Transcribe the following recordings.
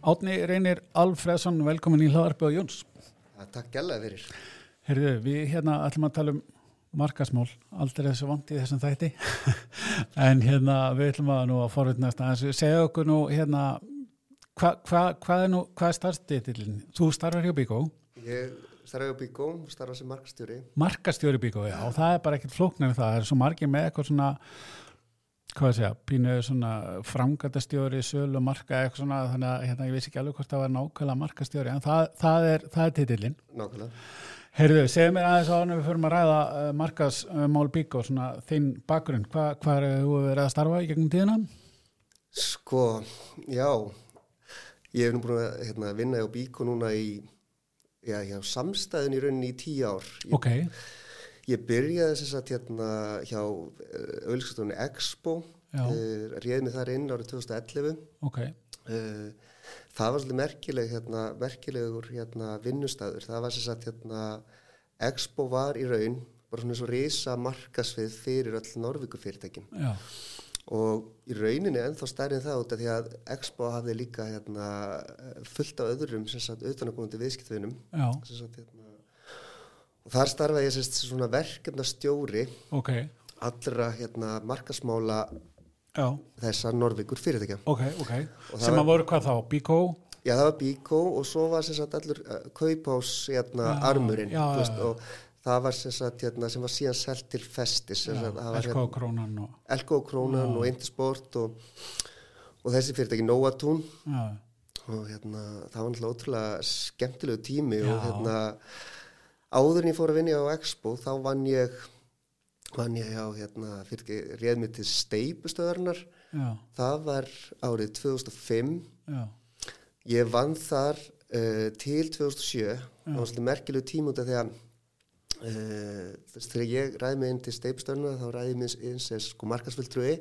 Átni reynir Alfredsson, velkomin í hlaðarpi á Jóns. Takk gælaði fyrir. Herðu, við hérna ætlum að tala um markasmál, aldrei þessu vant í þessum þætti, en hérna við ætlum að nú að forutnast að segja okkur nú hérna, hvað hva, hva er nú, hvað er starfstitillin? Þú starfar hjá Bíkó? Ég starfa hjá Bíkó, starfa sem markastjóri. Markastjóri Bíkó, já, og það er bara ekkert flóknar það, það er svo margir með eitthvað svona hvað sé ég, pínuðu svona framgættastjóri, söl og marka eitthvað svona, þannig að hérna, ég veist ekki alveg hvort það var nákvæmlega markastjóri, en það, það er, er titillin. Nákvæmlega. Heyrðu, segja mér aðeins á hann við förum að ræða uh, markasmál uh, bík og svona þinn bakgrunn, Hva, hvað er þú verið að starfa í gegnum tíðina? Sko, já ég hef nú búin að hérna, vinna á bík og núna í já, já, samstæðin í rauninni í tíu ár ég, Ok Ég byrjaði þess að hérna hjá auðvilsastunni Expo, uh, réði mig þar inn árið 2011. Ok. Uh, það var svolítið merkileg, hérna, merkilegur hérna, vinnustæður. Það var þess að hérna, Expo var í raun bara svona og reysa markasvið fyrir öll Norvíkufyrirtækin. Já. Og í rauninni ennþá stærinn það út af því að Expo hafði líka hérna, fullt af öðrum sem sagt auðvitaðnakomandi viðskiptvinnum. Já. Sem sagt hérna og þar starfa ég sérst svona verkefnastjóri okay. allra hérna, markasmála Já. þessar Norvíkur fyrirtækja okay, okay. sem að voru hvað þá, Bíkó? Já það var Bíkó og svo var sérst allur uh, kaupás hérna, já, armurinn já, veist, og það var sérst hérna, sem var síðan selt til Festis Elko Krónan og Elko Krónan og Intersport og, og þessi fyrirtæki Nóatún og hérna, það var náttúrulega skemmtilegu tími og hérna áður en ég fór að vinja á Expo þá vann ég vann ég á hérna fyrir réð mér til steipustöðarnar það var árið 2005 Já. ég vann þar uh, til 2007 það var svolítið merkilegu tím út af því að uh, þegar ég ræði mig inn til steipustöðarnar þá ræði ég mig eins eins sko markasvöldröði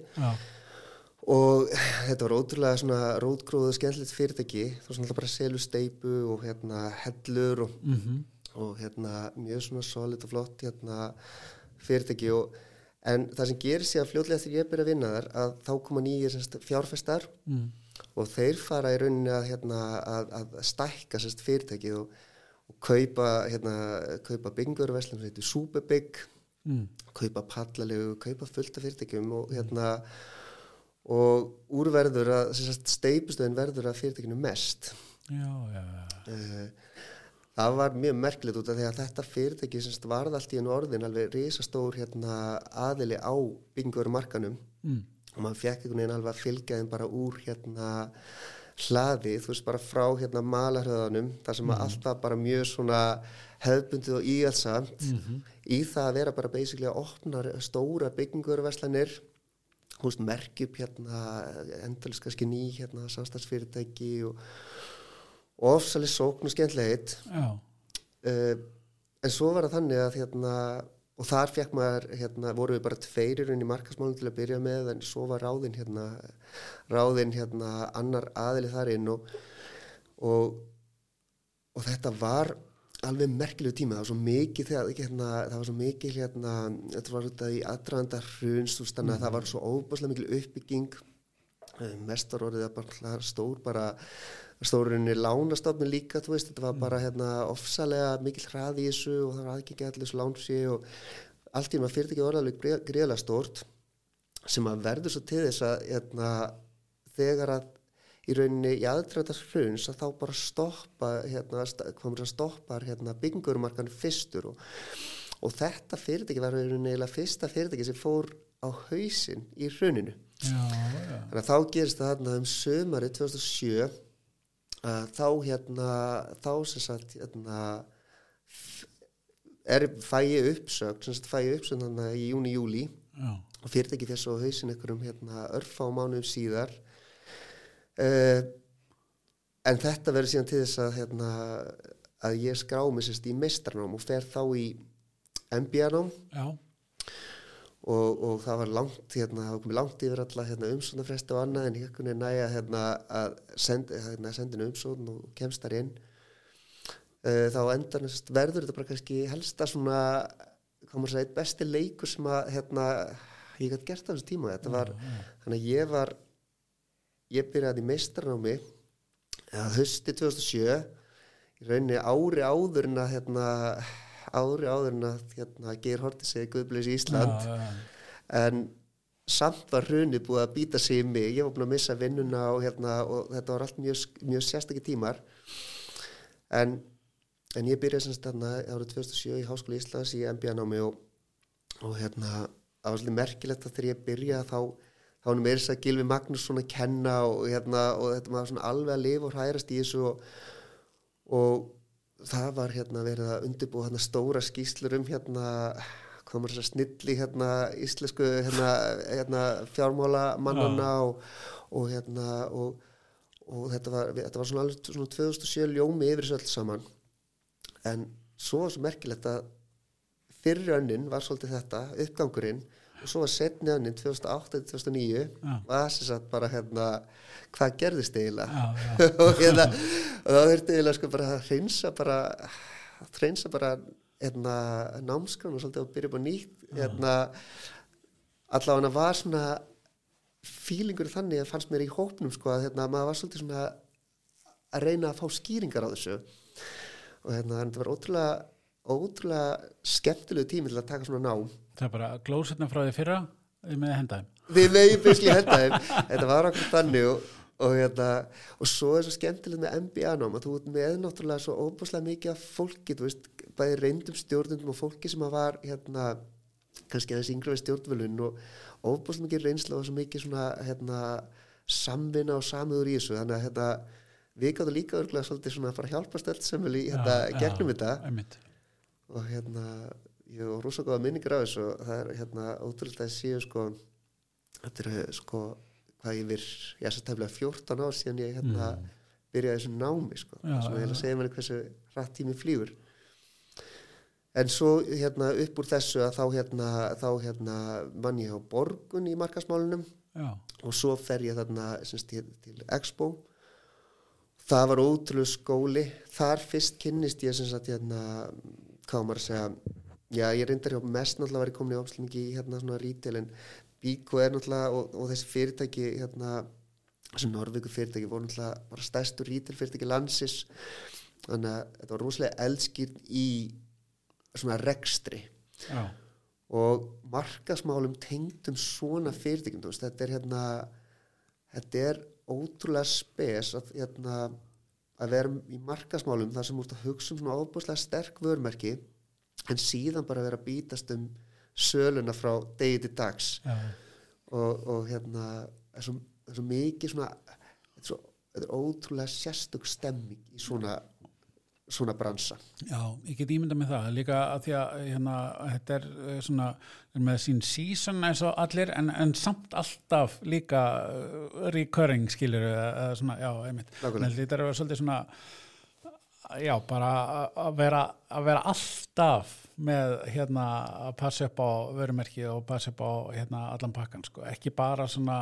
og þetta var ótrúlega svona rótgróðu skemmtilegt fyrirtæki. Þá var svona bara selu steipu og hérna hellur og mm -hmm og hérna mjög svona solid og flott hérna fyrirtæki og en það sem gerir sig að fljóðlega þegar ég byrja að vinna þar að þá koma nýjir fjárfestar mm. og þeir fara í rauninni að, hérna, að, að stækka sérst, fyrirtæki og, og kaupa, hérna, kaupa byggingurverslum sem heitir Superbygg mm. kaupa pallalegu, kaupa fullta fyrirtækjum og hérna og úrverður að steipustöðin verður að fyrirtækinu mest Já, já, já uh, það var mjög merkilegt út af því að þetta fyrirtæki semst varð allt í einu orðin alveg risastór hérna, aðili á bygginguverumarkanum mm. og maður fekk einhvern veginn alveg að fylgja þeim bara úr hérna hlaði, þú veist bara frá hérna malarhauðanum þar sem mm. allt var bara mjög svona hefðbundið og íalsamt mm -hmm. í það að vera bara basically að opna stóra bygginguveruverslanir húst merkjup hérna endalist kannski ný hérna samstagsfyrirtæki og ofsalega sókn og skemmtilegt uh, en svo var það þannig að hérna, og þar fekk maður hérna, voru við bara tveirir inn í markasmálum til að byrja með en svo var ráðinn hérna, ráðinn hérna annar aðili þar inn og, og, og þetta var alveg merkilegu tíma, það var svo mikið þegar, hérna, það var svo mikið hérna, þetta var af í aðdraðanda hruns þannig að það var svo óbúslega mikil uppbygging. Eh, mestar orðið að bara stór bara stórurinni lánastofnun líka veist, þetta var bara hérna ofsalega mikil hraði í þessu og það var aðgengið allir þessu lánsi og allt í maður fyrir ekki orðalega greiðlega stórt sem að verður svo til þess að hérna, þegar að í rauninni í aðdraðast hruns að þá bara stoppa hérna, komur að stoppa hérna, byggingurumarkanu fyrstur og, og þetta fyrirtæki var eða fyrsta fyrirtæki sem fór á hausin í hruninu já, já. þannig að þá gerist það um sömari 2007 að þá hérna þá sem sagt hérna er fæi uppsögn sem sagt fæi uppsögn hérna í júni júli og fyrirtæki þess að hausin einhverjum hérna örfa á mánuðum síðar. Uh, en þetta verður síðan til þess að hérna að ég skrá mig sérst í mestrarnám og fer þá í MBA-nám já Og, og það var langt, hérna, það var komið langt yfir alla hérna, umsóknarfresti og annað en hérna næja hérna, að send, hérna, umsókn og kemst þar inn. Uh, þá endar verður þetta bara kannski helsta svona, komur að segja, besti leikur sem að hérna, ég gæti gert á þessu tíma. Þetta var, já. þannig að ég var ég byrjaði ja, hösti 2007 í rauninni ári áður en að hérna, ári áður en að hérna, Geir Horti segi Guðblis í Ísland. Já, já. en samt var hrunið búið að býta sig í mig, ég var búin að missa vinnuna og, hérna, og þetta var allt mjög, mjög sérstakki tímar. En, en ég byrjaði semst þarna árið 2007 í Háskóli Íslands í MBA-námi og, og hérna það var svolítið merkilegt að þegar ég byrjaði þá þá var mér þess að Gilvi Magnússon að kenna og, hérna, og þetta var svona alveg að lifa og hrærast í þessu og, og það var hérna verið að undirbúa hérna stóra skýslur um hérna hvað maður að snilli hérna íslensku hérna, hérna fjármálamannana og, og hérna og, og þetta var, þetta var svona alveg svona 2007 ljómi yfir þessu öll saman. En svo var svo merkilegt að fyrri önnin var svolítið þetta uppgangurinn svo var setni önnin 2008-2009 Já. og það sem sagt bara hérna hvað gerðist eiginlega? Og hérna og þá þurfti eiginlega sko bara að hreinsa bara hreinsa bara hérna námskran og svolítið að byrja upp á nýtt hérna. Allavega var svona fílingur þannig að fannst mér í hópnum sko að hérna maður var svolítið svona að reyna að fá skýringar á þessu. Og hérna þetta var ótrúlega ótrúlega skemmtilegu tími til að taka svona nám Það er bara glósetna frá því fyrra með hendaðum. við megin byrskli henda þeim þetta var okkur þannig og, og, hérna, og svo er svo skemmtilegt með MBA nám að þú ert með náttúrulega svo óbúslega mikið af fólki, þú veist, bæði reyndum stjórnundum og fólki sem að var hérna, kannski þessi yngri við stjórnvölun og óbúslega mikið reynsla og svo mikið svona hérna, samvinna og samöður í þessu þannig að hérna, við gáttum líka örgulega svolítið svona að fara að hjálpa stöld sem vel í hérna, gegnum þetta Einmitt. Og hérna ég og rosa góða minningar af þessu og það er hérna ótrúlega að séu sko þetta er sko hvað ég vir, ég er svo tæmlega 14 ár síðan ég hérna byrjaði þessu námi sko, Já, sem ég já. heila segja mér hversu rætt tími flýgur. En svo hérna upp úr þessu að þá hérna þá hérna mann ég á borgun í markasmálunum Já, og svo fer ég þarna semst, til, til Expo. Það var ótrúlega skóli. Þar fyrst kynnist ég sem sagt hérna, hvað maður að segja? Já, ég reyndar hjá mest náttúrulega var ég komin í ámslingi í hérna svona retail en Bíko er náttúrulega og, og þessi fyrirtæki hérna, þessi Norvíku fyrirtæki voru náttúrulega bara stærstu retail fyrirtæki landsis þannig að þetta var rosalega eldskýrn í svona rekstri. Já, og markasmálum tengdum svona fyrirtækjum þetta er hérna þetta er ótrúlega spes að, hérna, að vera í markasmálum þar sem ert að hugsa um svona óbúslega sterk vörmerki en síðan bara vera að bítast um söluna frá degi til dags. Já, og, og hérna er svo, svo mikið svona þetta er, svo, er ótrúlega sérstök stemming í svona svona bransa. Já, ég get ímyndað með það. Líka að því að hérna, þetta er eh, svona er með sín season eins og allir en, en samt alltaf líka uh, recurring skilur eða svona, já, einmitt. Þetta er að vera svolítið svona já, bara að- vera, að vera alltaf með hérna að passa upp á vörumerki og passa upp á hérna allan pakkan sko, ekki bara svona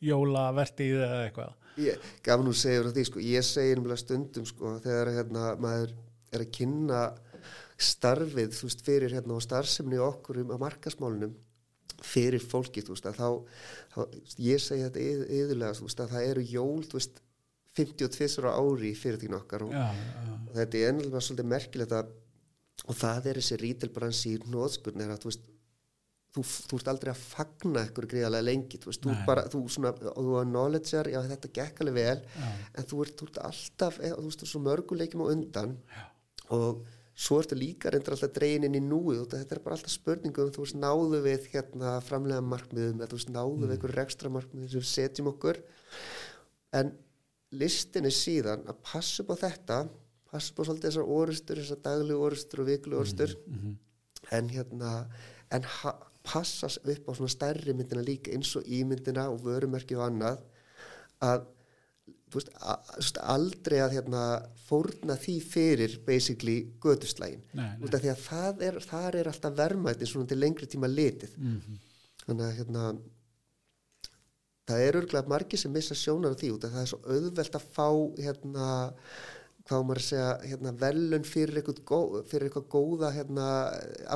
jólavertið eða eitthvað Ég, gaf nú segjur á því sko, ég segi nefnilega stundum sko, þegar hérna, maður er að kynna starfið, þú veist, fyrir hérna og starfsemni okkur um að markasmálunum fyrir fólki, þú veist, að þá, þá ég segi þetta yð, yðurlega, þú veist, að það eru jól, þú veist, 52 á ári í fyrirtíkinu okkar og, já, já, og þetta er ennlega svolítið merkilegt að og það er þessi rítilbransi í nóðskurni er að þú veist þú, þú ert aldrei að fagna ykkur greiðarlega lengi þú veist, þú, Nei. ert bara, þú, svona, og þú acknowledgear, já þetta gekk alveg vel já, en þú ert, þú ert alltaf eða, þú veist, svo mörguleikjum á undan Já. og svo ertu líka reyndur alltaf dregin inn í núið og þetta er bara alltaf spurningum þú veist, náðu við hérna framlega markmiðum þú veist, náðu við ykkur ekstra markmiðum sem við setjum okkur. En listin er síðan að passa upp á þetta passa upp á svolítið þessar orustur þessar daglegu orustur og viklu orustur. Mhm, en hérna en ha- passa upp á svona stærri myndina líka eins og ímyndina og vörumerki og annað að veist, aldrei að hérna, fórna því fyrir basically göduslægin því að það er, er alltaf verðmæti svona til lengri tíma litið. Mhm, þannig að hérna það er örgulega margir sem missa sjónar á því út af það er svo auðvelt að fá hérna hvað maður að segja, hérna, velun fyrir eitthvað, gó, fyrir eitthvað góða hérna,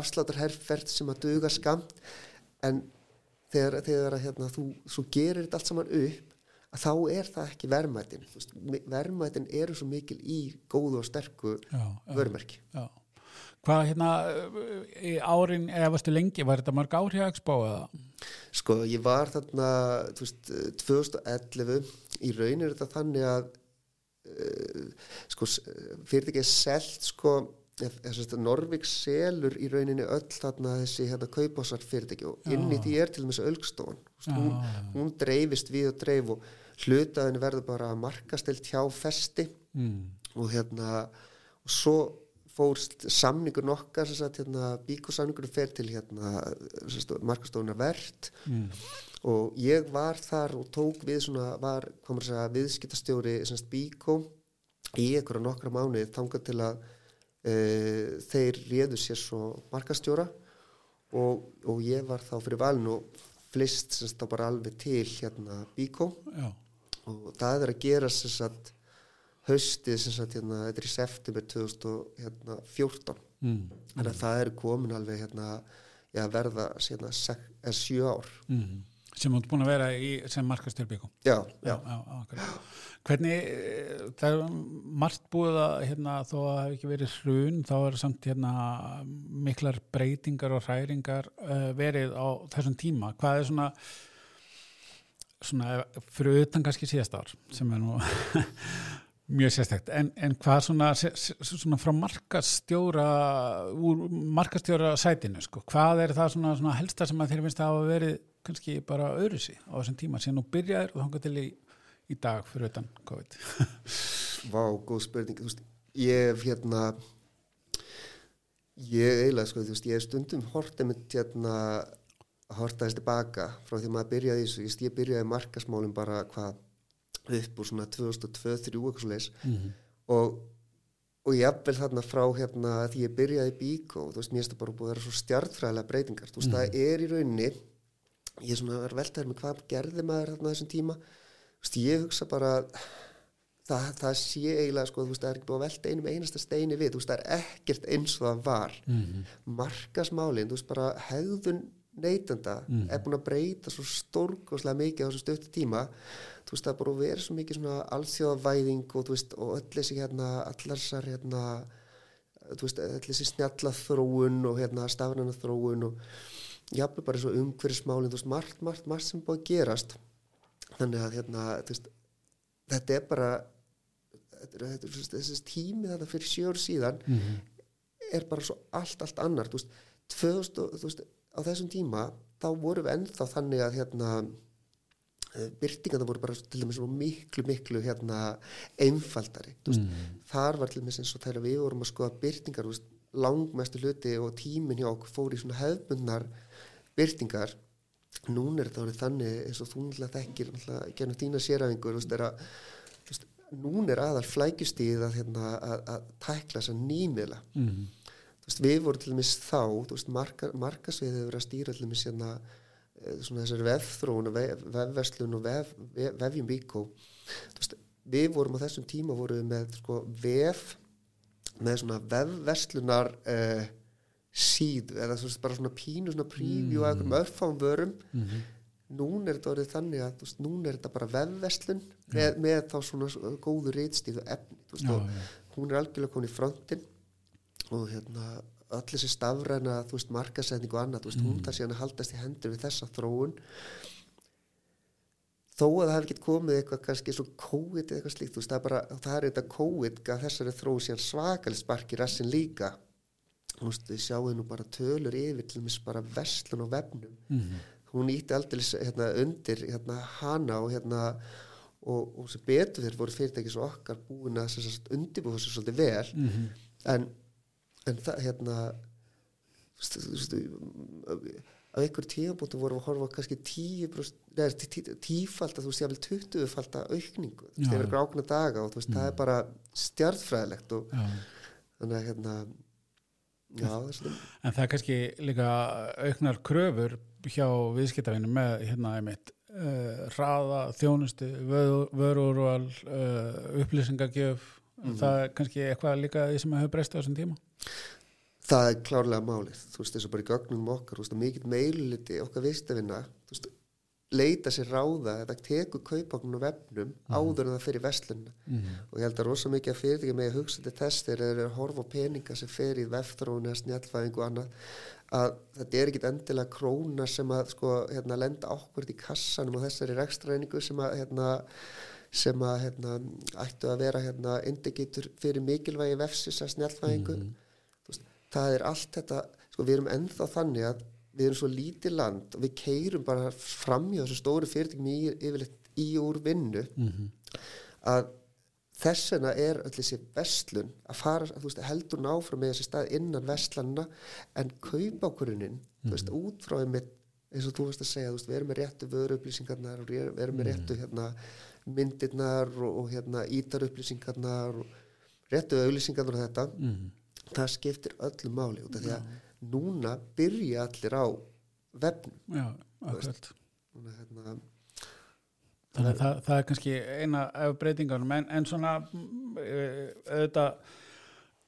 afsláttarherferð sem að duga skamt en þegar, þegar hérna, þú, þú gerir þetta allt saman upp þá er það ekki verðmætin. Verðmætin eru svo mikil í góðu og sterku vörmerki Hvað hérna í árin, eða varstu lengi, var þetta marg ári að expo eða? Sko, ég var þarna, veist, 2011, í raun er þetta þannig að, sko, fyrir ekki selt, sko, Norvík selur í rauninni öll þarna þessi hérna kaupásar fyrirtæki og inn í því er til og með þessu ölgstofan, hún, hún dreifist við og dreif og hlutaðinu verður bara markastilt hjá festi. Mm. og hérna, og svo fór samningur nokkar hérna, bíkosamningur fer til hérna, markastofuna verðt mm. Og ég var þar og tók við svona, var segja, viðskiptastjóri bíko í einhverja nokkra mánuði þangað til að e, þeir réðu sér svo markastjóra og, og ég var þá fyrir valinu og flist semst þá bara alveg til hérna bíko Já. og það er að gera semst að haustið sem sagt hérna, þetta er í september 2014 mm. þannig að það er komin alveg hérna, já, verða hérna, sjö ár mm. Sem átt búin að vera í, sem markastjálfbyggjum já, já. já. hvernig, eh, það er margt búið að hérna, þó að það hef ekki verið hrun þá er samt hérna miklar breytingar og hræringar uh, verið á þessum tíma. Hvað er svona svona fyrir utan kannski síðast ár sem er nú Mjög sérstækt, en, en hvað svona, svona frá markastjóra úr markastjóra sætinu sko, hvað er það svona, svona helsta sem að þeir finnst að hafa verið kannski bara öðru sí á þessum tíma sem nú byrjaður og þángar til í, í dag fyrir utan COVID. Vá, góð spurning, veist, ég hef hérna ég eiginlega sko, veist, ég hef stundum hortið mitt hérna hortaðist tilbaka frá því maður byrjaði þessu, ég byrjaði markasmálum bara hvað upp úr svona 2002-2003 eitthvað svo leiðis mm -hmm. og, og ég eppvel þarna frá hérna því ég byrjaði bík og þú veist mér það bara búið að vera svo stjartfræðilega breytingar. Þú veist mm -hmm. það er í rauninni ég er svona að vera veltaður með hvað gerði maður þarna þessum tíma veist ég hugsa bara það, það sé eiginlega sko veist það er ekki búið að velta einum einasta steini við veist það er ekkert eins og það var mm -hmm. markasmálinn, þú veist bara hegðun neytanda mhm. er búin að breyta svo stórgóðslega mikið á þessu stöttu tíma þú veist það er bara verið svo mikið svona alþjóðavæðing og og öll þessi hérna allarsar hérna þú veist öll þessi snjalla þróun og hérna stafnana þróun og jáfnveg bara svo umhverjusmálin þú veist margt, margt, margt sem búið að gerast þannig að hérna veist, þetta er bara þessi tími þetta fyrir sjór síðan mm -hmm. er bara svo allt, allt annar þú veist, 2000, þú veist á þessum tíma þá vorum við ennþá þannig að hérna Eh, byrtingarna voru bara til dæmis miklu miklu hérna einfaldari mm. þar var til dæmis eins og þegar við vorum að skoða byrtingar langmestu hluti og tímin hjá okkur fór í svona hefbundnar byrtingar nún er þetta þannig eins og þú náttúrulega þekkir gennum þína séræfingur nún er aðal flækjustíð að, hérna, að, að tækla þessa nýmiðla mm. við vorum til dæmis þá marka, markasviðið verið að stýra til dæmis hérna Eh, svona þessari vefþróun og vefverslun og vef, vef, vefjum bíkó við vorum á þessum tíma vorum með sko, vef með svona vefverslunar uh, síð eða svona, bara svona pínu svona prífjú mm. að einhverjum örfám vörum mm -hmm. nún er þetta orðið þannig að veist, nún er þetta bara vefverslun ja. með, með þá svona góðu reytstíðu efni veist, já, já. hún er algjörlega konið í frontin og hérna öll þessi stafræna, þú veist, markasending og annað, þú veist, mm. hún þar síðan að haldast í hendur við þessa þróun þó að það hef ekki komið eitthvað kannski svo COVID eða eitthvað slíkt, þú veist, það er bara það er þetta COVID að þessari þróu síðan svakalit sparki rassin líka við sjáum nú bara tölur yfir til þess bara vestlun og vefnum mm. hún ítti aldrei hérna, undir hérna, hana og hérna og, og sem betur þér voru fyrirtækis og okkar búin að undirbúða þessu svolítið vel mm -hmm. en en það hérna á einhver tíabútu vorum við að horfa kannski tíu tífald að þú sé að vel 20 fald að aukningu þú veist, það er ákveðna daga og þú veist, mm. það er bara stjartfræðilegt og þannig að hérna já, það en það er kannski líka auknar kröfur hjá viðskiptafinu með hérna einmitt uh, hraða, þjónustu vörurval uh, upplýsingagjöf. Mm. það er kannski eitthvað líka því sem hefur breyst á þessum tíma? Það er klárlega málið. Þú veist þess að bara í gögnum okkar þú veist að mikill meiliti okkar viðstafina þú veist leita sér ráða eða teku kaupaknum og vefnum áður en það fyrir vestlunna og ég held að rosa mikið að fyrirtækja með að hugsa þeir eru að horfa peninga sem fer í vefþróun eða snjallfæðingu og annað að þetta er ekkit endilega króna sem að sko, hérna, lenda ákvörð í kassanum og þessari rekstræningu sem að hérna, sem að hérna, ættu að vera hérna, indicator fyrir mikilvægi vefsis að snjallfæðingu. Veist, það er allt þetta sko, við erum ennþá þannig að við erum svo lítið land og við keirum bara fram í þessu stóru fyrirtækjum í, yfirleitt í úr vinnu. Að þess vegna er öll þessi vestlun að fara, að, þú veist, heldur náfram með þessi stað innan vestlanna en kaupákurunin, þú veist, út frá einmitt, eins og þú veist að segja, þú veist, við erum með réttu vöruupplýsingarnar og við erum með réttu hérna, myndirnar og, og hérna ítarupplýsingarnar og réttu auðlýsingarnar og þetta. Það skiptir öllu máli út af því að núna byrja allir á vefnum Já, akkurat. Núna, hérna, Þannig að það, það er kannski eina af breytingunum en, en svona mm, eh, auðvitað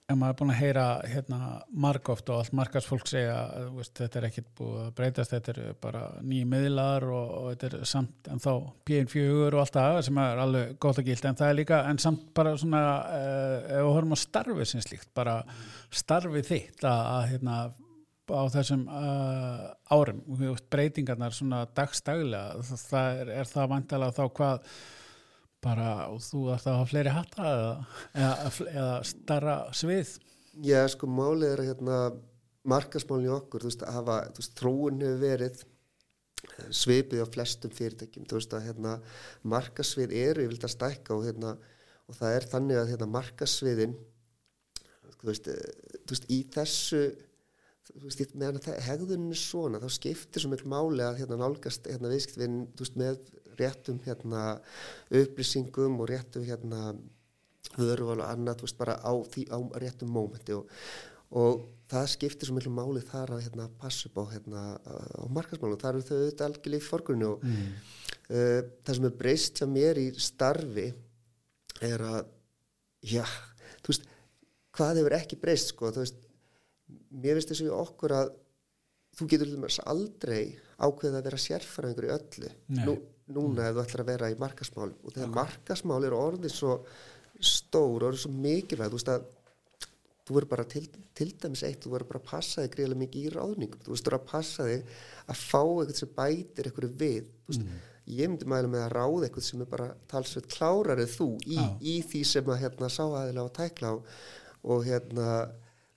ef maður er búin að heyra hérna margóft og allt markarsfólk segja að veist, þetta er ekkit búið að breytast þetta er bara nýjum miðlar og, og þetta er samt en þá PN4 og allt það sem er alveg gott að gilt en það er líka en samt bara svona uh, ef við horfum á starfið sem slíkt bara starfið þitt að, að hérna á þessum uh, árum. Breytingarnar svona dagstaglega það, það er, er það vantalega þá hvað bara þú ætti að hafa fleiri hatta eða, eða, eða starra svið? Já, sko, málið er hérna, markasmálinn í okkur, þú veist, að hafa, veist, þróun hefur verið eh, svipið á flestum fyrirtækjum, þú veist, að hérna, markasvið eru yfirlega að stækka og hérna, og það er þannig að hérna, markasviðin, þú veist, eh, þú veist, í þessu, veist, meðan að það- hegðunin er svona, þá skiptir svo miklu máli að hérna nálgast, hérna, viðskiptvinn, með réttum, hérna, upplýsingum og réttum, hérna, vöruval og annað, veist, bara á, því, á réttum mómenti og, og það skiptir svo miklu máli þar að hérna, passa upp á, hérna, á markasmálu þar eru þau auðvitað algjörlega í forgrunni og mm. uh, það sem er breyst hjá mér í starfi er að já, þú veist hvað hefur ekki breyst, sko, þú veist mér finnst þess að okkur að þú getur aldrei ákveðið að vera sérfæraðingur í öllu. Nú, núna ef þú ætlar að vera í markasmál og þegar markasmál eru orðið svo stór, orðið svo mikilvæg þú veist að þú verður bara til, til dæmis eitt, þú verður bara að passa þig greiðlega mikið í ráðningum, þú veist, þú verður að passa þig að fá eitthvað sem bætir eitthvað við, þú veist, ég myndi mæla með að ráða eitthvað sem er bara talsveit klárarið þú í, Já. í því sem að hérna sá aðilega á tækla og, og hérna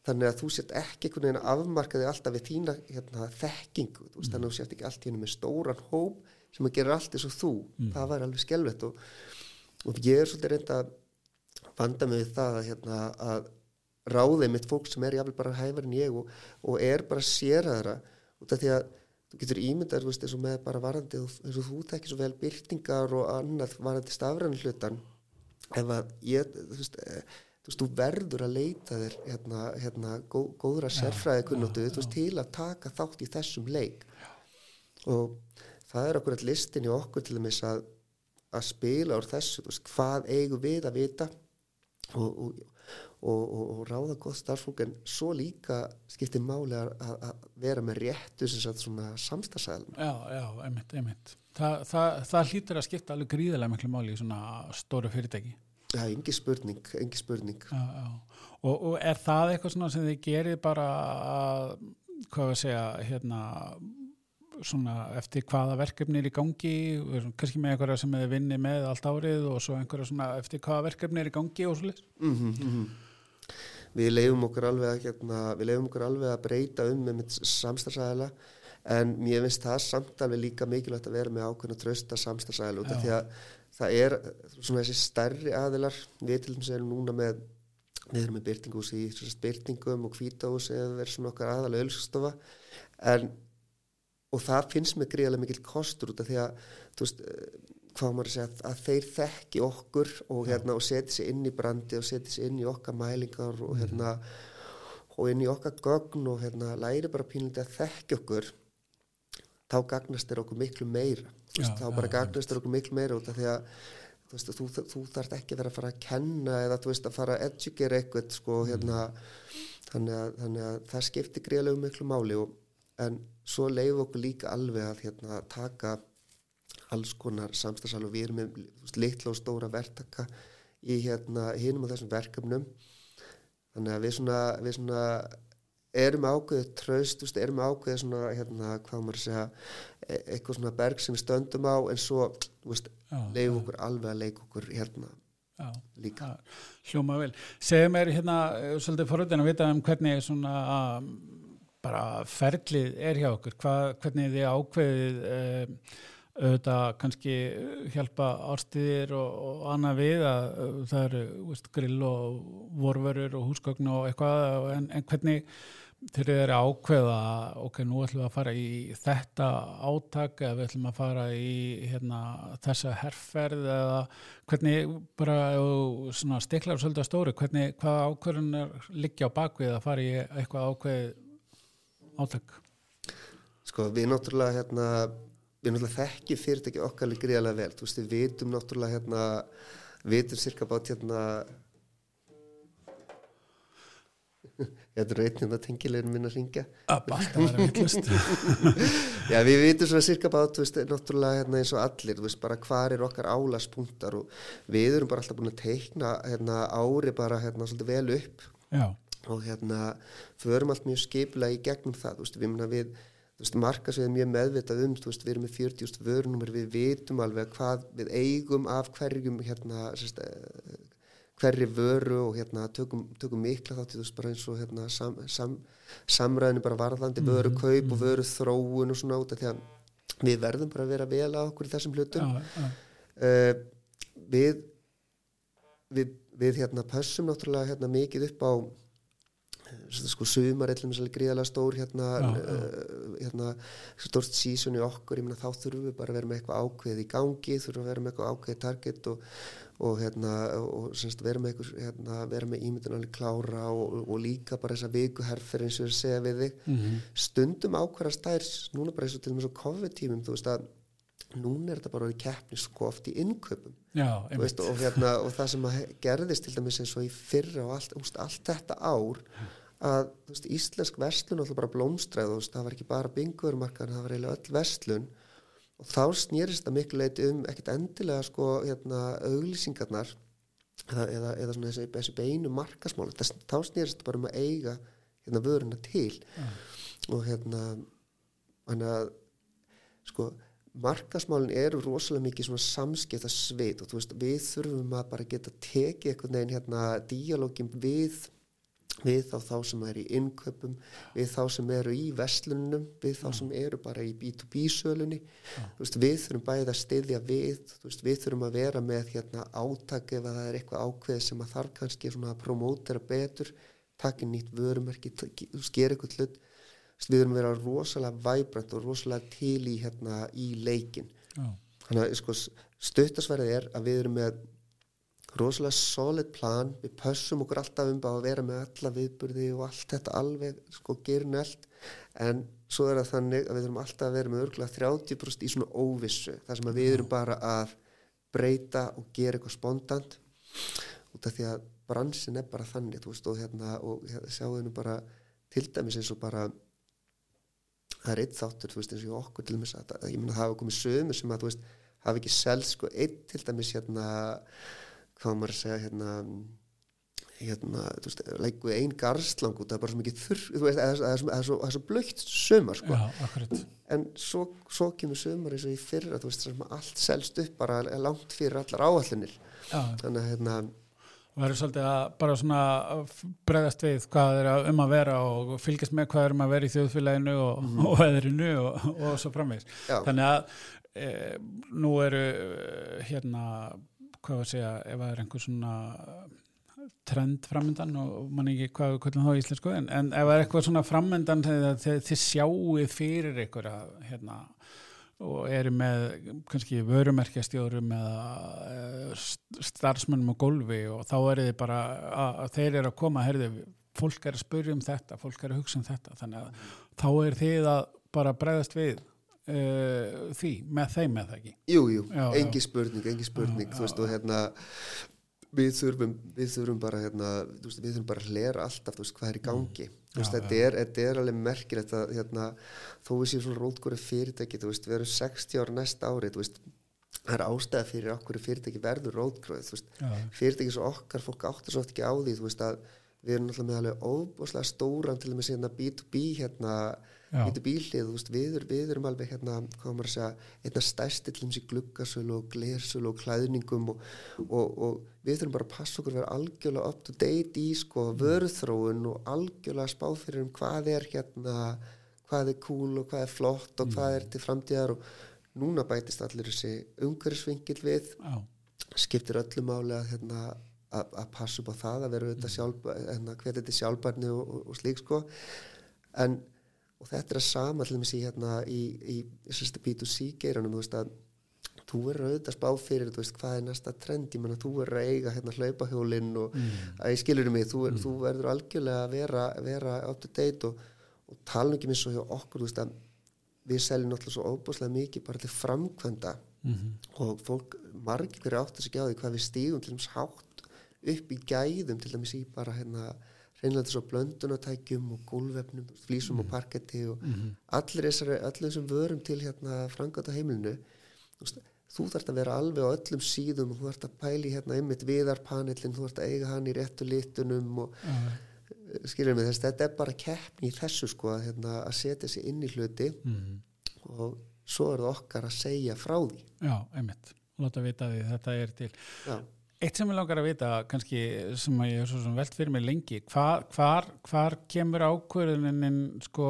þannig að þú sett ekki einhvern veginn að afmarka þig alltaf við þína hérna, þekkingu. Veist, þannig að þú sett ekki allt í henni með stóran hóp sem að gera allt eins og þú. Það var alveg skelvett og, og ég er svolítið reynda að vanda mig við það að, hérna, að ráðið mitt fólk sem er jafnvel bara hæfar en ég og, og er bara sérhæðra út af því að þú getur ímyndar veist, eins og með bara varandi eins og þú tekir svo vel byrtingar og annað varandi stafræðan hlutan ef að ég, þú veist, þú veist, þú verður að leita þér hérna, hérna, gó, góðra sérfræði veist, til að taka þátt í þessum leik. Og það er okkur að listin í okkur til dæmis að, að spila úr þessu, þú veist, hvað eigum við að vita og, og, og, og, ráða gott starfsfólk en svo líka skiptir máli að, að vera með réttu sem sagt svona samstagsæðum Já, já, einmitt, einmitt. Þa, það, það hlýtur að skipta alveg gríðilega miklu máli í svona stóru fyrirtæki Já, engi spurning, engi spurning. Já, já. Og, og er það eitthvað svona sem þið gerir bara að, hvað við segja hérna svona eftir hvaða verkefni er í gangi? Er kannski með einhverja sem þið vinni með allt árið og svo einhverja svona eftir hvaða verkefni er í gangi og svo mm Við leifum okkur alveg að hérna, við leifum okkur alveg að breyta um með mitt samstagsæðala en mér finnst það samt alveg líka mikilvægt að vera með ákveðna trösta samstagsæðala út af því að það er svona þessi stærri aðilar við til dæmis erum núna með við erum með byrtingús í byrtingum og hvítahús eða verið svona okkar aðalega ölskstofa en og það finnst mér gríðarlega mikil kostur út af því að veist, eh, hvað maður að segja að, að þeir þekki okkur og, hérna, og setja sig inn í brandi og setja sig inn í okkar mælingar og, hérna, og inn í okkar gögn og hérna, læri bara pínlítið að þekki okkur þá gagnast þeir okkur miklu meira. Veist, Já, þá já, bara gagnast þeir okkur miklu meira út af því að þú, veist, þú, þú þarft ekki vera að fara að kenna eða þú veist að fara að educate eitthvað sko, hérna, þannig, að, þannig að það skiptir greiðlega miklu máli og, en svo leifum okkur líka alveg að hérna, taka alls konar samstagsal og við erum með veist, litla og stóra verktaka í hérna hinum á þessum verkefnum. Þannig að við svona, við svona erum ákveðið tröst, veist, erum ákveðið svona hérna hvað maður segja e eitthvað svona berg sem við stöndum á en svo leif okkur alveg að leik okkur hérna Já, líka. hljóma vel. Segðu mér hérna svolítið foröldin að vita um hvernig svona bara ferlið er hjá okkur, Hvað, hvernig þið ákveðið um, auðvitað kannski hjálpa árstíðir og, og annað við að það eru veist, grill og vorverur og húsgögn og eitthvað en, en hvernig þeir eru ákveða ok, nú ætlum við að fara í þetta átak eða við ætlum að fara í hérna, þessa herrferð eða hvernig bara stiklar svolítið stóri, hvernig hvað ákveðunar liggja á bakvið að fara í eitthvað ákveð átak? Sko við náttúrulega hérna, við náttúrulega þekki fyrirtæki okkar gríðarlega vel, þú veist við vitum náttúrulega hérna, vitum cirka bát hérna. Þetta eru einnig að tengilegin minna ringja Já, við vitum svona cirka bát, þú veist, náttúrulega hérna, eins og allir, þú veist, bara hvað er okkar álaspunktar og við erum bara alltaf búin að teikna hérna, ári bara hérna, svolítið vel upp. Já. og hérna, förum allt mjög skiplega í gegnum það, þú veist, við minna við markasveið er mjög meðvitað um þú veist, við erum með 40.000 vörunumir, við vitum alveg hvað við eigum af hverjum hérna, sérst, hverri vöru og hérna tökum, tökum mikla þátt veist bara eins og hérna sam, sam, samræðinu bara varðandi mm -hmm. vöru kaup og vöru þróun og svona út af því að við verðum bara að vera vel á okkur í þessum hlutum ja, ja. Uh, við við, við hérna pössum náttúrulega hérna mikið upp á sko sumar eitthvað með gríðalega stór hérna, já, já. Uh, hérna stórst sísun í okkur, ég menna þá þurfum við bara að vera með eitthvað ákveð í gangi, þurfum að vera með eitthvað ákveð target og og, hérna, og semst, vera með, hérna, með ímyndunarlega klára og, og líka bara þessa vikuherfer eins og ég segja við þig mm -hmm. stundum ákvæða stærs núna bara eins og til og með svo COVID-tímum þú veist að núna er þetta bara í keppni sko oft í innköpum Já, veist, og, hérna, og það sem gerðist til dæmis eins og í fyrra og allt, úst, allt þetta ár að veist, íslensk vestlun alltaf bara blómstræð það var ekki bara binguvermarkar það var eiginlega öll vestlun og þá snýrist það miklu leiti um ekkert endilega sko hérna auglýsingarnar eða, eða, eða svona þessi, þessi beinu markasmál þá snýrist það bara um að eiga hérna vöruna til. Ja. og hérna hann að sko markasmálinn eru rosalega mikið svona samskipta sveit og þú veist við þurfum að bara geta tekið eitthvað neginn hérna díalógin við við þá þá sem er í innköpum við þá sem eru í vestlunum við þá sem eru bara í B2B sölunni. Veist, við þurfum bæðið að styðja við veist, við þurfum að vera með hérna, átak ef það er eitthvað ákveð sem að þarf kannski að promótera betur takja nýtt vörumerki sker eitthvað hlut. Við þurfum að vera rosalega væbrant og rosalega til í, hérna, í leikin ja. þannig að sko, stuttasverðið er að við erum með rosalega solid plan. Við pössum okkur alltaf um að vera með alla viðburði og allt þetta alveg sko gerunelt en svo er það þannig að við þurfum alltaf að vera með örgulega 30% í svona óvissu þar sem við erum bara að breyta og gera eitthvað spontant. Út af því að bransin er bara þannig veist, og, hérna, og hérna, sjáu þennu bara til dæmis eins og bara það er eitt þáttur veist, eins og okkur til dæmis að, að ég menna það hafa komið sömur sem að veist, hafa ekki selst sko eitt til dæmis hérna hvað maður að segja hérna hérna, þú veist, leikuð einn garslang út, það er bara svo mikið þurr þú veist, það er svo, svo, blökt sömar sko. Já, en svo, svo kemur sömar eins og í fyrra þú veist, sem allt selst upp bara langt fyrir allar áallinir þannig að hérna Það verður svolítið að bara svona bregðast við hvað er um að vera og fylgjast með hvað er um að vera í þjóðfélaginu og, mm. og veðrinu og, og svo framvegis. Þannig að e, nú eru hérna hvað að segja, ef það er einhver svona trend framöndan og mann ekki hvað við kvöldum þá í Íslandsku en, en ef það er eitthvað svona framöndan þegar þið sjáuð fyrir ykkur að hérna og eru með kannski vörumerkjastjórum eða starfsmönnum á gólfi og þá er þið bara að, að þeir eru að koma herði, fólk er að spurja um þetta fólk er að hugsa um þetta þannig að þá er þið að bara bregðast við uh, því með þeim með það ekki? Jújú, jú, engi spurning, engi spurning já, þú veist og hérna við þurfum, við þurfum bara hérna, veist, við þurfum bara að lera alltaf veist, hvað er í gangi. Mm. veist, já, þetta, ja. er, þetta er alveg merkilegt að hérna, þó við séum svona rótgóri fyrirtæki við erum 60 ára næsta ári það er ástæða fyrir okkur fyrirtæki verður rótgróð fyrirtæki svo okkar, fólk áttar svo ekki á því að við erum alltaf með alveg óbúslega stóran til og með síðan B2B hérna getur bílið, veist, við, við erum alveg hérna, hvað maður að segja, einna stærsti til þessi gluggasölu og glersölu og klæðningum og, og, og við þurfum bara að passa okkur að vera algjörlega up to date í sko vörðþróun og algjörlega spá fyrir um hvað er hérna, hvað er cool og hvað er flott og hvað er til framtíðar og núna bætist allir þessi umhverfsvingil við. Já. skiptir öllu máli að hérna að passa upp á það að vera auðvitað sjálf, hérna, hvernig þetta er sjálfbarni og, og, og slík sko. En og þetta er að sama til dæmis í hérna í, í, í B2C geiranum þú veist að þú verður auðvitað spá fyrir veist hvað er næsta trend ég menna þú verður að eiga hérna hlaupahjólinn og mm. að ég skilur mig þú, mm. þú verður algjörlega að vera, vera up to date og, og tala ekki minn svo hjá okkur veist að við seljum náttúrulega svo óbúslega mikið bara til framkvæmda mm -hmm. og fólk margir áttur sig á því hvað við stígum til dæmis hátt upp í gæðum til dæmis í bara hérna reynlega þess að blöndunatækjum og gólvefnum, flísum mm. og parketti og mm -hmm. allir þessum vörum til hérna frangata heimilinu þú þarfst að vera alveg á öllum síðum og þú þarfst að pæli hérna einmitt viðarpanelin, þú þarfst að eiga hann í réttu litunum og uh -huh. skiljum við þess, þetta er bara keppni í þessu sko að, hérna, að setja sér inn í hluti mm -hmm. og svo er það okkar að segja frá því Já, einmitt, láta vita því þetta er til Já Eitt sem ég langar að vita, kannski sem að ég er svo velt fyrir mig lengi, hvar, hvar, hvar kemur ákverðunin sko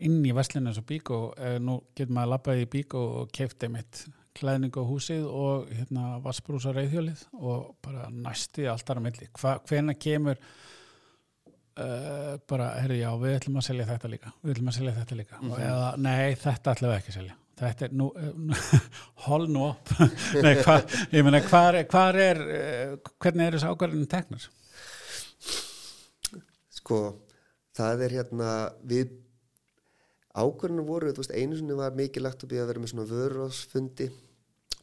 inn í Vestlunins og Bíkó, eh, nú getur maður að lappaði í Bíkó og kefti mitt klæðning á húsið og hérna vassbrúsa reyðhjólið og bara næsti alltaf að milli. Hvena kemur uh, bara, herru já, við ætlum að selja þetta líka, við ætlum að selja þetta líka mm -hmm. og eða, nei, þetta ætlum við ekki að selja þetta er nú hol nú upp Nei, hva, ég meina hvað er, er eh, hvernig er þessi ákvarðinu teknar? Sko það er hérna við ákvarðinu voru, þú veist einu sinni var mikið lagt upp í að vera með svona vörðsfundi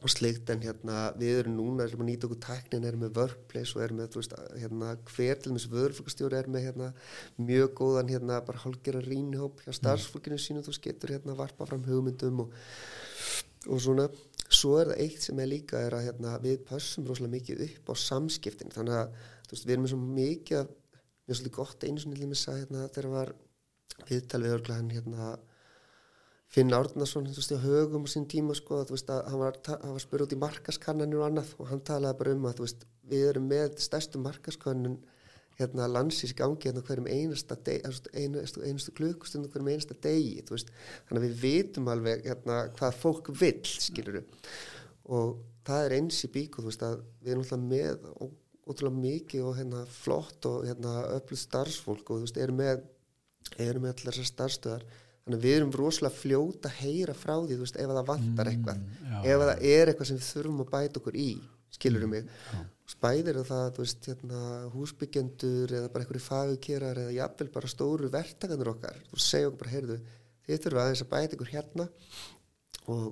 og slikt en hérna við erum núna, erum að nýta okkur tæknin erum með workplace og erum með veist, hérna, hver til og með vörflokastjóri er með hérna, mjög góðan hérna bara hálfgerðar rínhóp hjá starfsfólkinu sínu þú getur hérna varpa fram hugmyndum og, og svona. Svo er það eitt sem er líka er að hérna, við passum rosalega mikið upp á samskiptin þannig að veist, við erum með svo mikið mjög svolítið gott einu svona límis að hérna, þegar var viðtal við örglæðin hérna Finn Árnarsson, þú veist, á högum á sín tíma sko, þú veist, að hann var, var spyrð út í markaskannanir og annað og hann talaði bara um að, þú veist, við erum með stærstu markaskannun hérna landsins í gangi hérna hverjum einasta deg, einastu, einastu klukkustund og hverjum einasta degi, þú veist, þannig að við vitum alveg hérna hvað fólk vill, skiluru, og það er eins í bíku, þú veist, að við erum alltaf með ótrúlega mikið og hérna flott og hérna öllu starfsfólk og þú veist, erum með, erum með við erum rosalega fljóta að heyra frá því veist, ef það vantar mm, eitthvað. mm, ef það er eitthvað sem við þurfum að bæta okkur í skilur um mig? já. spæðir það veist, hérna, húsbyggjendur eða bara einhverju fagikerar eða jafnvel bara stóru vertakanur okkar og segja okkur bara, heyrðu, þið þurfum aðeins að bæta ykkur hérna. Og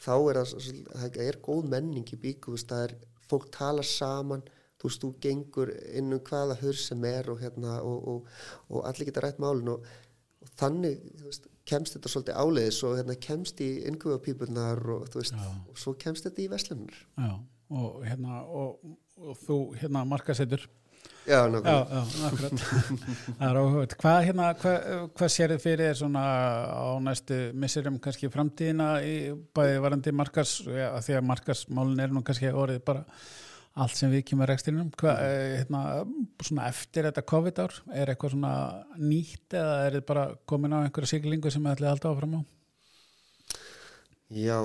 þá er það, það er góð menning í bíku, það er fólk tala saman þú veist, þú gengur inn um hvaða hör sem er og, hérna, og, og, og allir geta rætt málun og og þannig veist, kemst þetta svolítið áleiðis og hérna, kemst í yngvöðapípunar og, og svo kemst þetta í veslunar Já, og hérna og, og þú hérna markasettur Já, nákvæmlega. Það er áhugað Hvað hérna, hvað, hvað sér þið fyrir svona á næstu missurum kannski framtíðina í bæði varandi markas, ja, því að markasmálun er nú kannski orðið bara allt sem við kemur rekstrinum. Eh, hérna, svona eftir þetta COVID-ár er eitthvað svona nýtt eða er þetta bara komin á einhverja siglingu sem við ætlum að halda áfram á? Já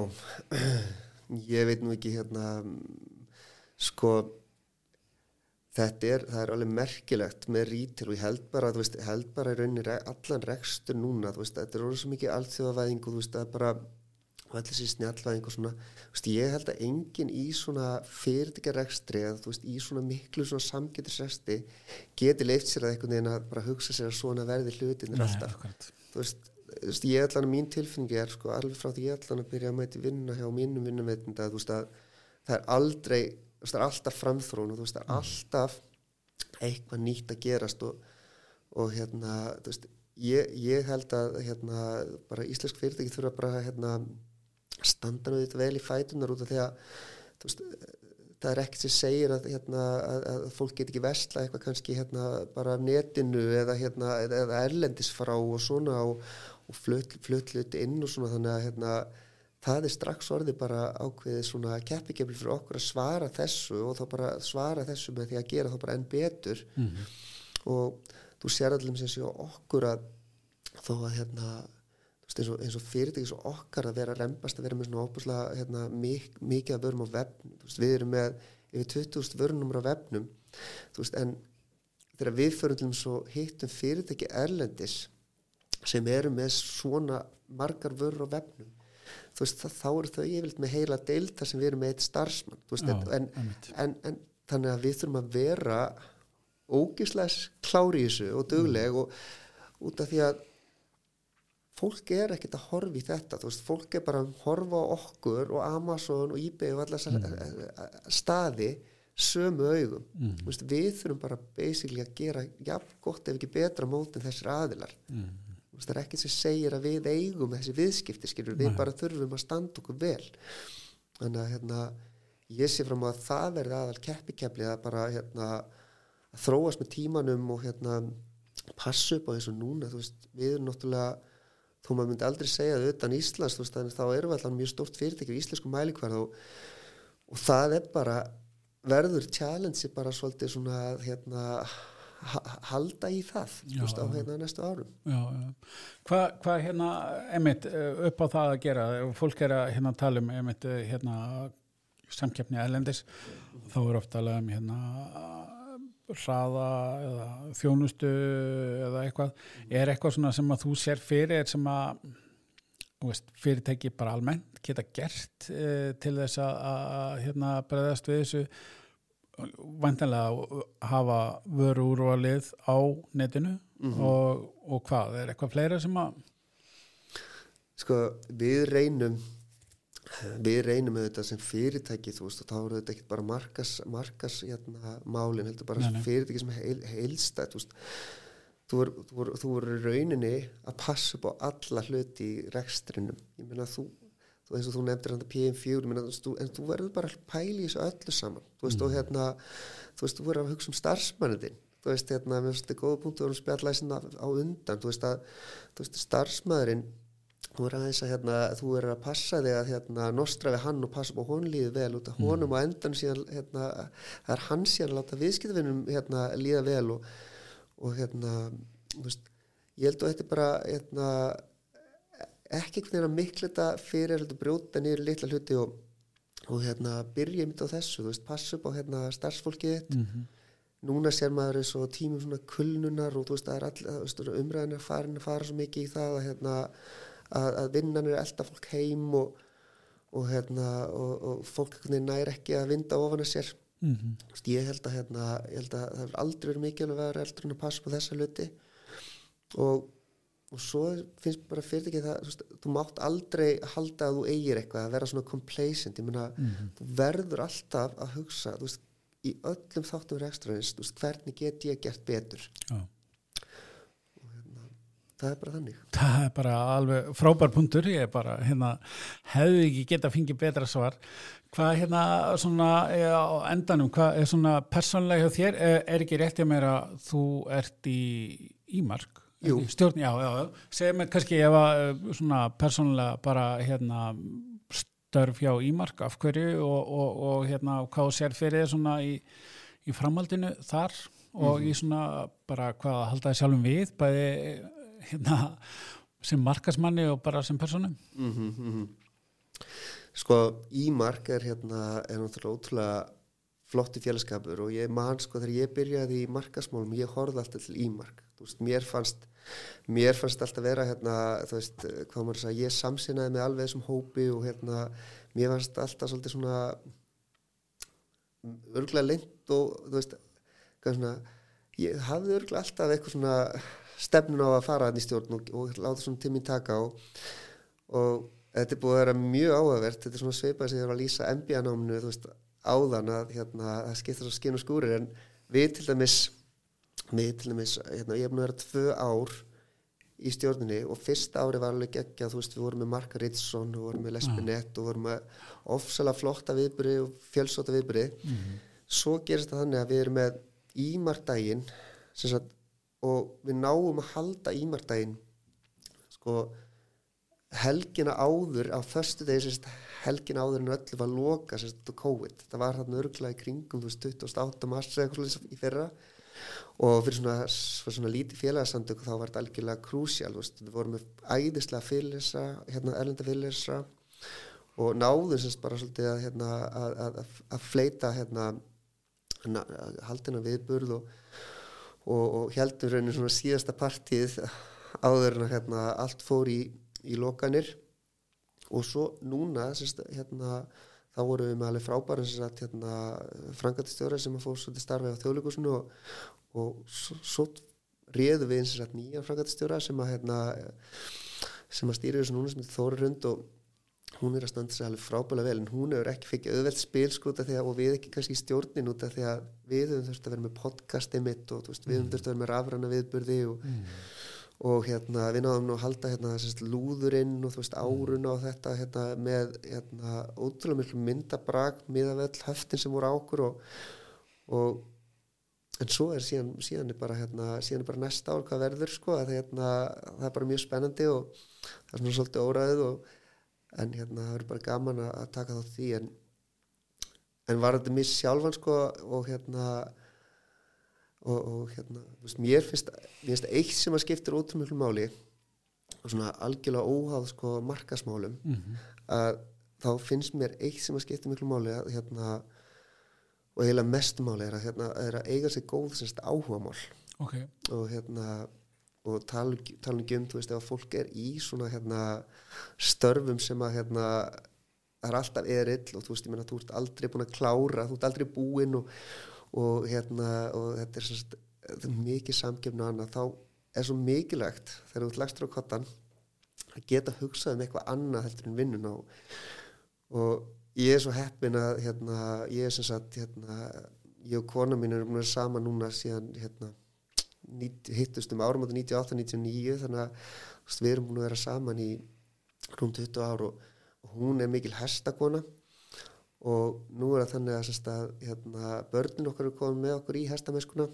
ég veit nú ekki hérna sko þetta er, það er alveg merkilegt með rítil og ég held bara, veist, held bara í rauninni allan rekstur núna, veist, þetta er orðið svo mikið allþjóðavæðing og þú veist, er bara og allir sér snjallvæðing og svona. Veist, ég held að enginn í svona fyrirtækjarekstri eða þú veist í svona miklu svona samgetisresti geti leift sér að einhvern veginn að bara hugsa sér að svona verði hlutin er alltaf. þú veist, þú veist ég að mín tilfinningi er sko alveg frá því ég ætlan að byrja að mæti vinna hjá mínum vinnumveitunda þú veist að það er aldrei veist, það er alltaf framþrón og þú veist, það er alltaf eitthvað nýtt að gerast og, og hérna, þú veist ég, ég held að hérna, bara íslensk fyrirtæki þurfa bara hérna, standa nú þetta vel í fætunar út af því að veist, það er ekkert sem segir að, hérna, að, að fólk get ekki vestla eitthvað kannski hérna, bara af netinu eða, hérna, eða erlendis frá og svona og, og flutluti inn og svona þannig að hérna, það er strax orðið bara ákveðið svona keppikefli fyrir okkur að svara þessu og þá bara svara þessu með því að gera þá bara enn betur mm -hmm. og þú sér allir sem sé okkur að þó að hérna eins og, og fyrirtækis og okkar að vera reymbast að vera með svona óbúslega hérna, mik mikið að vörum á vefnum. Veist, við erum með yfir 20.000 vörunumur á vefnum. Veist, en þegar við förum til að hittum fyrirtæki erlendis sem eru með svona margar vörur á vefnum veist, það, þá eru þau yfirlt með heila deilta sem við erum með eitt starfsmann Já, en, en, en þannig að við þurfum að vera ógisleis klári í þessu og dögleg mm. og út af því að fólk er ekkert að horfa í þetta veist, fólk er bara að horfa á okkur og Amazon og eBay og allar mm. Eh, eh, eh, staði sömu augum mm. veist, við þurfum bara basically að gera jafn gott ef ekki betra mótin þessir aðilar mm. veist, það er ekkert sem segir að við eigum þessi viðskipti skilur, við bara þurfum að standa okkur vel þannig að hérna, ég sé fram að það verði aðal keppikepli að bara hérna, að þróast með tímanum og hérna, passa upp á þessu núna við erum náttúrulega þó maður myndi aldrei segja það utan Íslands veist, þá erum við alltaf mjög stort fyrirtæki í íslensku mælikvarð og, og það er bara verður challenge bara svolítið svona hérna halda í það já, veist, á hérna næstu árum já, já. Hvað hva, hérna emitt upp á það að gera fólk er að hérna tala um emitt hérna samkeppni erlendis þá er ofta alveg um hérna hraða eða þjónustu eða eitthvað er eitthvað svona sem að þú sér fyrir sem að veist, fyrirtæki bara almennt geta gert e, til þess að, að hérna bregðast við þessu vantanlega hafa vöru úrvalið á netinu mm -hmm. og, og hvað, er eitthvað fleira sem að Sko, við reynum við reynum þetta sem fyrirtæki þú veist og þá eru þetta ekkert bara markas, markas hérna, málinn, heldur bara nei. fyrirtæki sem heil, heilstætt þú eru rauninni að passa upp á alla hluti í rekstrinum. Ég meina þú, þú eins og þú nefndir hann að PM4 meina, þú, en þú verður bara pæli þessu öllu saman. Þú veist mm. og hérna þú veist þú verður að hugsa um starfsmannið þú veist hérna, mér finnst þetta góða punktu að vera spjallæsin á undan. Þú veist að þú veist, starfsmæðurinn þú er aðeins að hérna, þú er að passa þig að hérna, nostra við hann og passa á hún líði vel út af mm. honum og endan síðan hérna, það er hann síðan að láta viðskiptvinnum hérna, líða vel og, og hérna veist, ég held að þetta er bara hérna, ekki einhvern veginn að mikla þetta fyrir að brjóta nýður litla hluti og, og hérna byrja mitt á þessu, veist, passa upp á hérna starfsfólkið þitt mm -hmm. núna sér maður og tímum svona kulnunar og veist, er all, umræðin að fara, fara svo mikið í það að hérna að, að vinnan er elda fólk heim og, og, hérna, og, og fólk næri ekki að vinda ofan að sér. Mm -hmm. ég, held að, hérna, ég held að það er aldrei verið mikil að vera eldur en að passa på þessa luti og og svo finnst bara fyrir ekki það þú, þú mátt aldrei halda að þú eigir eitthvað að vera svona complacent. Meina, mm -hmm. þú verður alltaf að hugsa þú veist, í öllum þáttum rekstraðins, hvernig get ég gert betur? Já það er bara þannig. Það er bara alveg frábær punktur. Ég er bara, hérna, hefðu ekki geta fengið betra svar. Hvað hérna svona á endanum hvað er svona persónlega hjá þér? Er, er ekki rétt hjá mér að þú ert í Ímark stjórn, já, já, segð mér kannski ef að svona persónlega bara hérna störf hjá Ímark af hverju og, og, og hérna hvað sér fyrir svona í, í framhaldinu þar og mm. í svona bara hvað að halda það sjálfum við bæði hérna, sem markasmanni og bara sem personu mm -hmm, mm -hmm. Sko Ímark er hérna er náttúrulega ótrúlega flotti félagskapur og ég man sko þegar ég byrjaði í markasmálum ég horfði alltaf til Ímark veist, mér fannst mér fannst alltaf vera hérna veist sagði ég samsinaði með alveg þessum hópi og hérna mér fannst alltaf svolítið svona örgulega lengt og þú veist svona, ég hafði örgulega alltaf eitthvað svona stefnun á að fara hann í stjórn og, og láta svona tími taka á og þetta er búið að vera mjög áhugavert. Þetta er svona sveipað sem ég var að lýsa MBA-náminu áðan að hérna, það skiptir svo skinn og skúrir. En við til dæmis við til dæmis, hérna, ég hef nú verið tvö ár í stjórninni og fyrsta ári var alveg geggja, þú veist, við vorum með Marka Rittsson, við vorum með Lespinett og vorum með ofsalega flotta viðbyrði og fjölsóta viðbyrði mm. -hmm. svo gerist það þannig að við erum með ímardaginn og við náum að halda ímardaginn sko helgina áður á förstu degi helgina áður en öllu var loka sérst, COVID, það var þarna örgla í kringum þú veist 28. mars eða eitthvað í fyrra og fyrir svona, fyrir svona lítið félagssandök þá var þetta algjörlega krúsjál við vorum með æðislega félagsa hérna erlenda félagsa og náðum semst bara svolítið að, hérna, að, að, að fleita hérna, haldina viðburð og, og, og heldum raunin svona síðasta partíð áður en að hérna, allt fór í, í lokanir. Og svo núna semst hérna þá vorum við með alveg frábæra hérna, frangatistjóra sem að fór svolítið starfið á þjóðleikusinu og, og svo, svo réðu við eins og nýja frangatistjóra sem að hérna, sem að stýra þessu núna sem Þóri Rund og hún er að standa sér alveg frábæla vel en hún hefur ekki fengið auðvelt spil sko að, og við ekki kannski stjórnin út af því að við höfum þurft að vera með podcastið mitt og veist, við höfum þurft að vera með rafrana viðburði og mm. og hérna við náðum nú að halda hérna sérst, lúðurinn og þú veist árun á þetta hérna, með hérna, ótrúlega miklu myndabrak miðavell höftin sem voru ákur og, og en svo er síðan, síðan er bara hérna, síðan er bara næsta ár hvað verður sko að hérna, það er bara mjög spennandi og það er svona svolítið óræðið og en hérna það verður bara gaman að taka þá því en en var þetta mér sjálfan sko og hérna og, og hérna, veist, mér finnst finnst eitt sem að skiptir ótrúmjölu máli og svona algjörlega óháð sko markasmálum mm -hmm. að þá finnst mér eitt sem að skiptir mjölu máli að hérna og eiginlega mestumáli er að, hérna, er að eiga sér góð semst áhuga mál okay. og hérna og tala, tala um gönd, þú veist, ef fólk er í svona hérna störfum sem að hérna það er alltaf erill og þú veist, ég menna, þú ert aldrei búin að klára, þú ert aldrei búin og og hérna og þetta er, svona, þetta er mikið samgefn og annað, þá er svo mikilvægt þegar þú ert lagstur á kottan að geta hugsað um eitthvað annað heldur en vinnun á og ég er svo heppin að hérna, ég er sem sagt hérna, ég og kona mín erum verið sama núna síðan hérna, hittust um árum átta 98-99 þannig að við erum búin að vera saman í rúm 20 ár og, og hún er mikil hestakona og nú er það þannig að, að hérna, börnin okkar eru komið með okkur í hestameskuna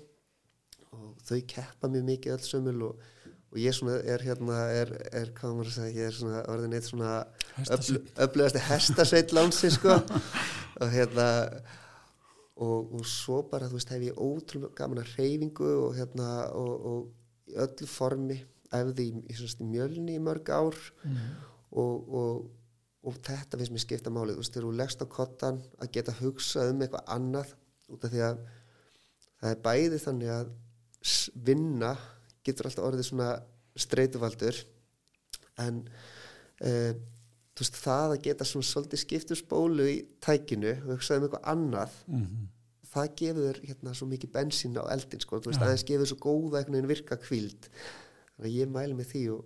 og þau keppa mjög mikið alls sömul og, og ég svona er hérna er, er hvað maður að segja, ég er svona orðin eitt svona öflugasti hestasveit lánsi sko. Og hérna og, og svo bara þú veist hef ég ótrúlega gaman að reyfingu og hérna og, og öllu formi efði í, í, í mjölni í mörg ár mm. og og þetta finnst mér skipta málið þú veist, þegar þú leggst á kottan að geta hugsað um eitthvað annað út af því að það er bæði þannig að vinna getur alltaf orðið svona streytuvaldur en uh, þú veist, það að geta svona svolítið skiptur spólu í tækinu og hugsað um eitthvað annað mm -hmm. það gefur hérna svo mikið bensín á eldin sko, þú veist, ja. aðeins gefur svo góða einhvern veginn virka kvíld þannig að ég mælu með því og,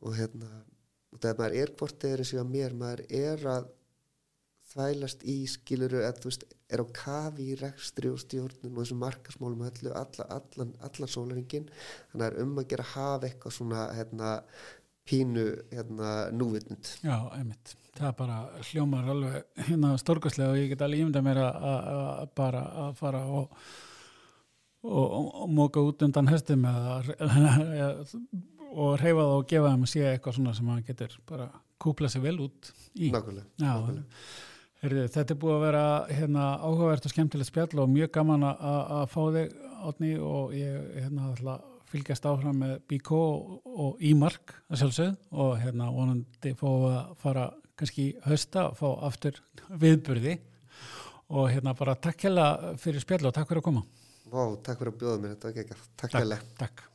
og hérna og það maður er hvort eða eins og mér maður er að þvælast í skiluru eða þú veist er á kafi í rekstri og stjórnum og þessum markasmálum allu, alla, allan, allan sólaringin þannig að um að gera hafa eitthvað svona hérna, pínu hérna, núvitund. Já, einmitt, það bara hljómar alveg hérna storkastlega og ég get alveg ímynda mér að bara að fara og og, og móka út undan hestum eða og reyfa það og gefa þeim að sé eitthvað svona sem maður getur bara kúpla sér vel út í. Nákvæmlega Herri, Þetta er búið að vera hérna, áhugavert og skemmtilegt spjall og mjög gaman að fá þig átni og ég hérna, ætla að fylgjast áfram með Bíkó og, og Ímark að sjálfsögð og hérna vonandi fá að fara kannski hösta að fá aftur viðburði. Og hérna bara takk hella fyrir spjall og takk fyrir að koma. Vá, takk fyrir að bjóða mér, þetta var ekki ekki Takk hella Takk